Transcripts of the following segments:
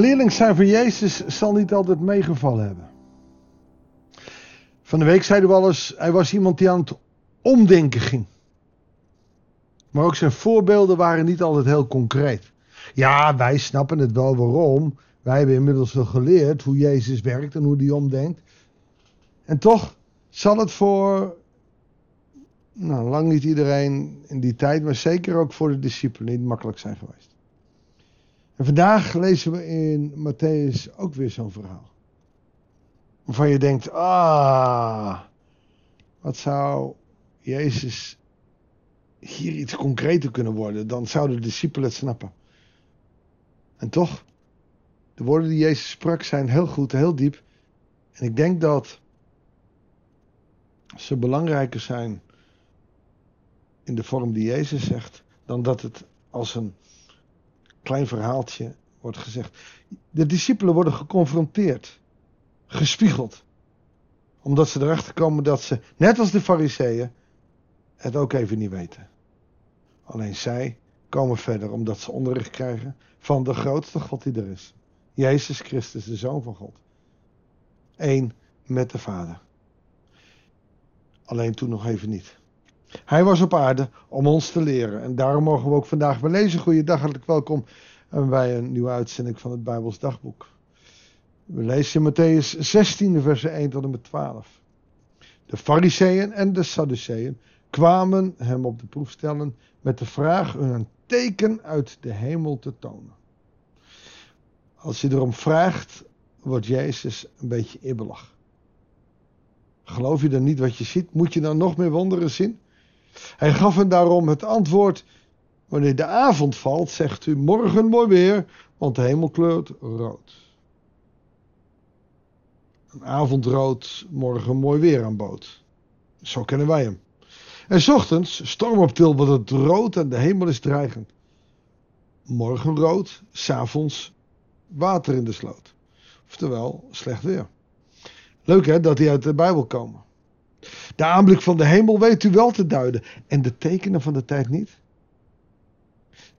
Leerling zijn van Jezus zal niet altijd meegevallen hebben. Van de week zeiden we al eens, hij was iemand die aan het omdenken ging. Maar ook zijn voorbeelden waren niet altijd heel concreet. Ja, wij snappen het wel waarom. Wij hebben inmiddels wel geleerd hoe Jezus werkt en hoe hij omdenkt. En toch zal het voor nou, lang niet iedereen in die tijd, maar zeker ook voor de discipelen niet makkelijk zijn geweest. En vandaag lezen we in Matthäus ook weer zo'n verhaal. Waarvan je denkt, ah, wat zou Jezus hier iets concreter kunnen worden? Dan zouden de discipelen het snappen. En toch, de woorden die Jezus sprak zijn heel goed, heel diep. En ik denk dat ze belangrijker zijn in de vorm die Jezus zegt, dan dat het als een klein verhaaltje wordt gezegd. De discipelen worden geconfronteerd, gespiegeld, omdat ze erachter komen dat ze, net als de fariseeën, het ook even niet weten. Alleen zij komen verder omdat ze onderricht krijgen van de grootste God die er is. Jezus Christus, de Zoon van God. Eén met de Vader. Alleen toen nog even niet. Hij was op aarde om ons te leren. En daarom mogen we ook vandaag weer lezen. Goeiedag, hartelijk welkom bij een nieuwe uitzending van het Bijbels Dagboek. We lezen in Matthäus 16, versen 1 tot en met 12. De Fariseeën en de Sadduceeën kwamen hem op de proef stellen met de vraag een teken uit de hemel te tonen. Als je erom vraagt, wordt Jezus een beetje ibbelig. Geloof je dan niet wat je ziet? Moet je dan nog meer wonderen zien? Hij gaf hen daarom het antwoord: Wanneer de avond valt, zegt u morgen mooi weer, want de hemel kleurt rood. Een avondrood, morgen mooi weer aan boot. Zo kennen wij hem. En ochtends, storm op het rood en de hemel is dreigend. Morgen rood, s'avonds water in de sloot. Oftewel, slecht weer. Leuk hè, dat die uit de Bijbel komen. De aanblik van de hemel weet u wel te duiden en de tekenen van de tijd niet.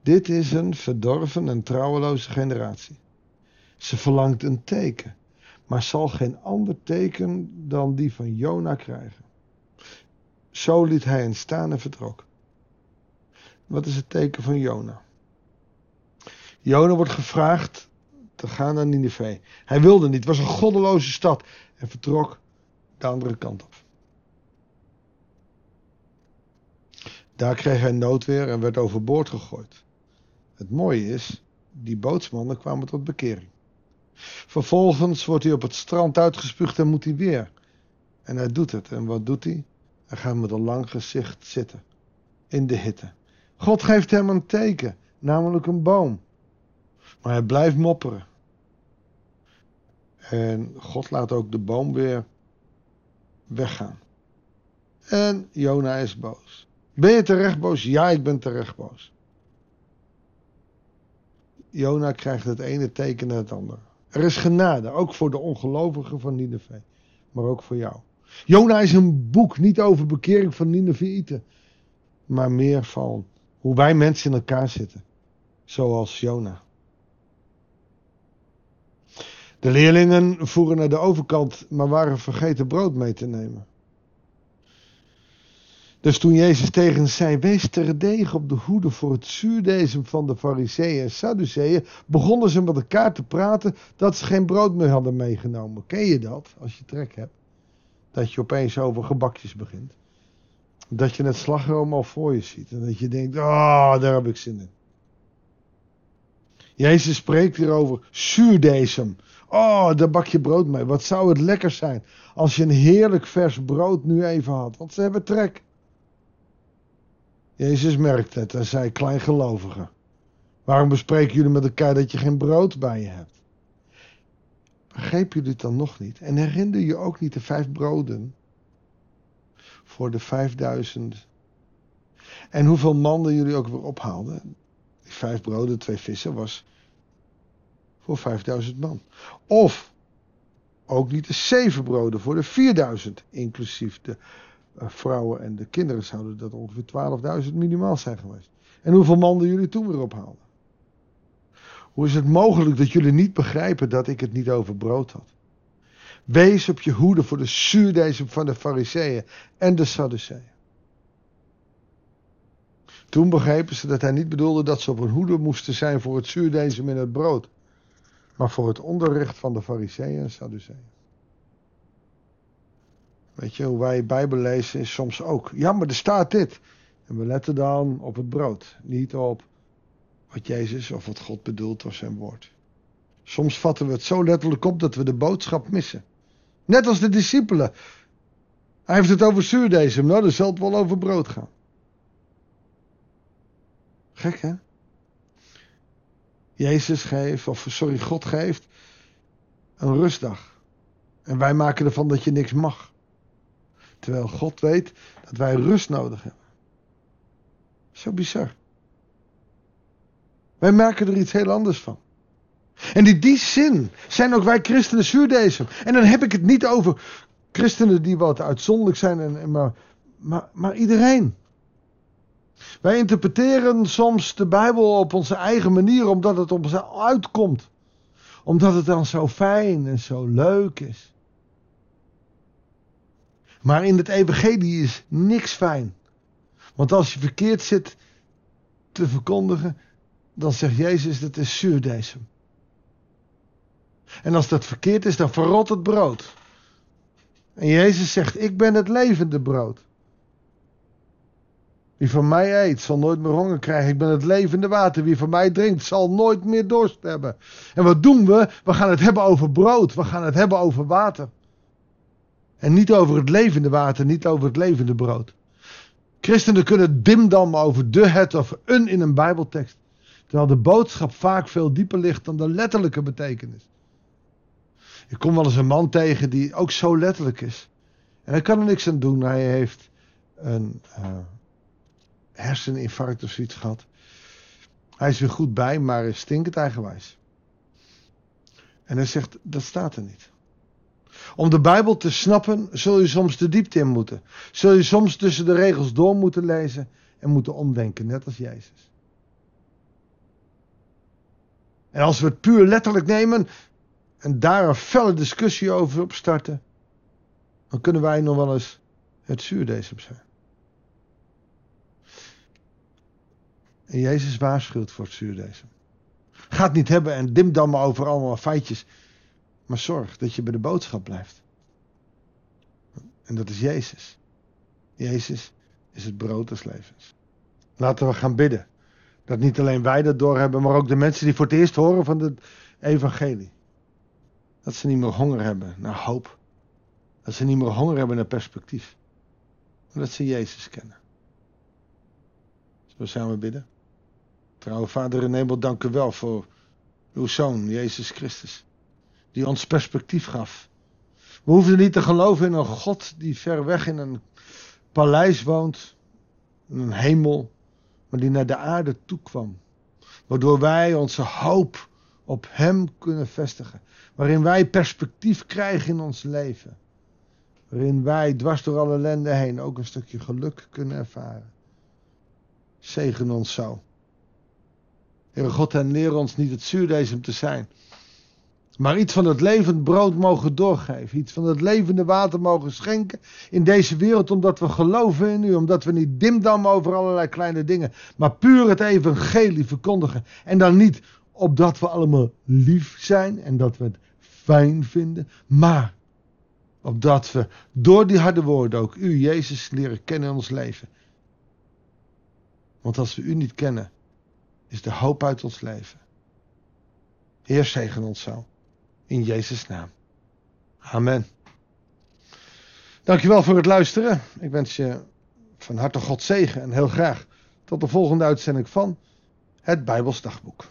Dit is een verdorven en trouweloze generatie. Ze verlangt een teken, maar zal geen ander teken dan die van Jona krijgen. Zo liet hij hen staan en vertrok. Wat is het teken van Jona? Jona wordt gevraagd te gaan naar Nineveh. Hij wilde niet, het was een goddeloze stad en vertrok de andere kant op. Daar kreeg hij noodweer en werd overboord gegooid. Het mooie is, die bootsmannen kwamen tot bekering. Vervolgens wordt hij op het strand uitgespuugd en moet hij weer. En hij doet het. En wat doet hij? Hij gaat met een lang gezicht zitten. In de hitte. God geeft hem een teken, namelijk een boom. Maar hij blijft mopperen. En God laat ook de boom weer weggaan. En Jona is boos. Ben je terecht boos? Ja, ik ben terecht boos. Jona krijgt het ene teken na het andere. Er is genade, ook voor de ongelovigen van Nineveh, maar ook voor jou. Jona is een boek niet over bekering van Ninevieten, maar meer van hoe wij mensen in elkaar zitten, zoals Jona. De leerlingen voeren naar de overkant, maar waren vergeten brood mee te nemen. Dus toen Jezus tegen zei, wees terdege op de hoede voor het zuurdezem van de fariseeën en sadduceeën, begonnen ze met elkaar te praten dat ze geen brood meer hadden meegenomen. Ken je dat, als je trek hebt? Dat je opeens over gebakjes begint. Dat je het slagroom al voor je ziet en dat je denkt, oh, daar heb ik zin in. Jezus spreekt hier over zuurdesem. Oh, daar bak je brood mee. Wat zou het lekker zijn als je een heerlijk vers brood nu even had. Want ze hebben trek. Jezus merkte het en zei: Kleingelovigen, waarom bespreken jullie met elkaar dat je geen brood bij je hebt? Begreep jullie het dan nog niet? En herinner je ook niet de vijf broden voor de vijfduizend? En hoeveel mannen jullie ook weer ophaalden? Die vijf broden, twee vissen was voor vijfduizend man. Of ook niet de zeven broden voor de vierduizend, inclusief de vrouwen en de kinderen zouden dat ongeveer 12.000 minimaal zijn geweest. En hoeveel mannen jullie toen weer ophaalden. Hoe is het mogelijk dat jullie niet begrijpen dat ik het niet over brood had? Wees op je hoede voor de zuurdesem van de fariseeën en de sadduceeën. Toen begrepen ze dat hij niet bedoelde dat ze op hun hoede moesten zijn voor het zuurdesem in het brood, maar voor het onderricht van de fariseeën en sadduceeën. Weet je, hoe wij Bijbel lezen is soms ook. Ja, maar er staat dit. En we letten dan op het brood, niet op wat Jezus of wat God bedoelt door zijn woord. Soms vatten we het zo letterlijk op dat we de boodschap missen. Net als de discipelen. Hij heeft het over zuurdesem, nou dan zal het wel over brood gaan. Gek hè? Jezus geeft, of sorry, God geeft een rustdag. En wij maken ervan dat je niks mag. Terwijl God weet dat wij rust nodig hebben. Zo bizar. Wij merken er iets heel anders van. En in die zin zijn ook wij christenen zuurdesem. En dan heb ik het niet over christenen die wat uitzonderlijk zijn, en, maar, maar, maar iedereen. Wij interpreteren soms de Bijbel op onze eigen manier, omdat het op ons uitkomt. Omdat het dan zo fijn en zo leuk is. Maar in het evangelie is niks fijn. Want als je verkeerd zit te verkondigen, dan zegt Jezus dat is zuurdesem. En als dat verkeerd is, dan verrot het brood. En Jezus zegt, ik ben het levende brood. Wie van mij eet, zal nooit meer honger krijgen. Ik ben het levende water. Wie van mij drinkt, zal nooit meer dorst hebben. En wat doen we? We gaan het hebben over brood. We gaan het hebben over water. En niet over het levende water, niet over het levende brood. Christenen kunnen dimdammen over de, het of een in een Bijbeltekst. Terwijl de boodschap vaak veel dieper ligt dan de letterlijke betekenis. Ik kom wel eens een man tegen die ook zo letterlijk is. En hij kan er niks aan doen. Hij heeft een uh, herseninfarct of zoiets gehad. Hij is weer goed bij, maar is stinkend eigenwijs. En hij zegt, dat staat er niet. Om de Bijbel te snappen, zul je soms de diepte in moeten. Zul je soms tussen de regels door moeten lezen en moeten omdenken, net als Jezus. En als we het puur letterlijk nemen en daar een felle discussie over opstarten, dan kunnen wij nog wel eens het zuurdesem zijn. En Jezus waarschuwt voor het zuurdesem. Ga het niet hebben en dim dan maar over allemaal feitjes. Maar zorg dat je bij de boodschap blijft. En dat is Jezus. Jezus is het brood des levens. Laten we gaan bidden. Dat niet alleen wij dat doorhebben, maar ook de mensen die voor het eerst horen van het evangelie. Dat ze niet meer honger hebben naar hoop. Dat ze niet meer honger hebben naar perspectief. Dat ze Jezus kennen. Zo samen bidden. Trouwe Vader in hemel, dank u wel voor uw Zoon, Jezus Christus die ons perspectief gaf. We hoefden niet te geloven in een God die ver weg in een paleis woont, in een hemel, maar die naar de aarde toe kwam. Waardoor wij onze hoop op Hem kunnen vestigen. Waarin wij perspectief krijgen in ons leven. Waarin wij dwars door alle ellende heen ook een stukje geluk kunnen ervaren. Zegen ons zo. Heere God, en leer ons niet het zuurdesem te zijn maar iets van het levend brood mogen doorgeven. Iets van het levende water mogen schenken in deze wereld. Omdat we geloven in u. Omdat we niet dimdammen over allerlei kleine dingen. Maar puur het evangelie verkondigen. En dan niet opdat we allemaal lief zijn. En dat we het fijn vinden. Maar opdat we door die harde woorden ook u, Jezus, leren kennen in ons leven. Want als we u niet kennen, is de hoop uit ons leven. Heer, zegen ons zo. In Jezus' naam. Amen. Dankjewel voor het luisteren. Ik wens je van harte God zegen en heel graag tot de volgende uitzending van het Bijbels Dagboek.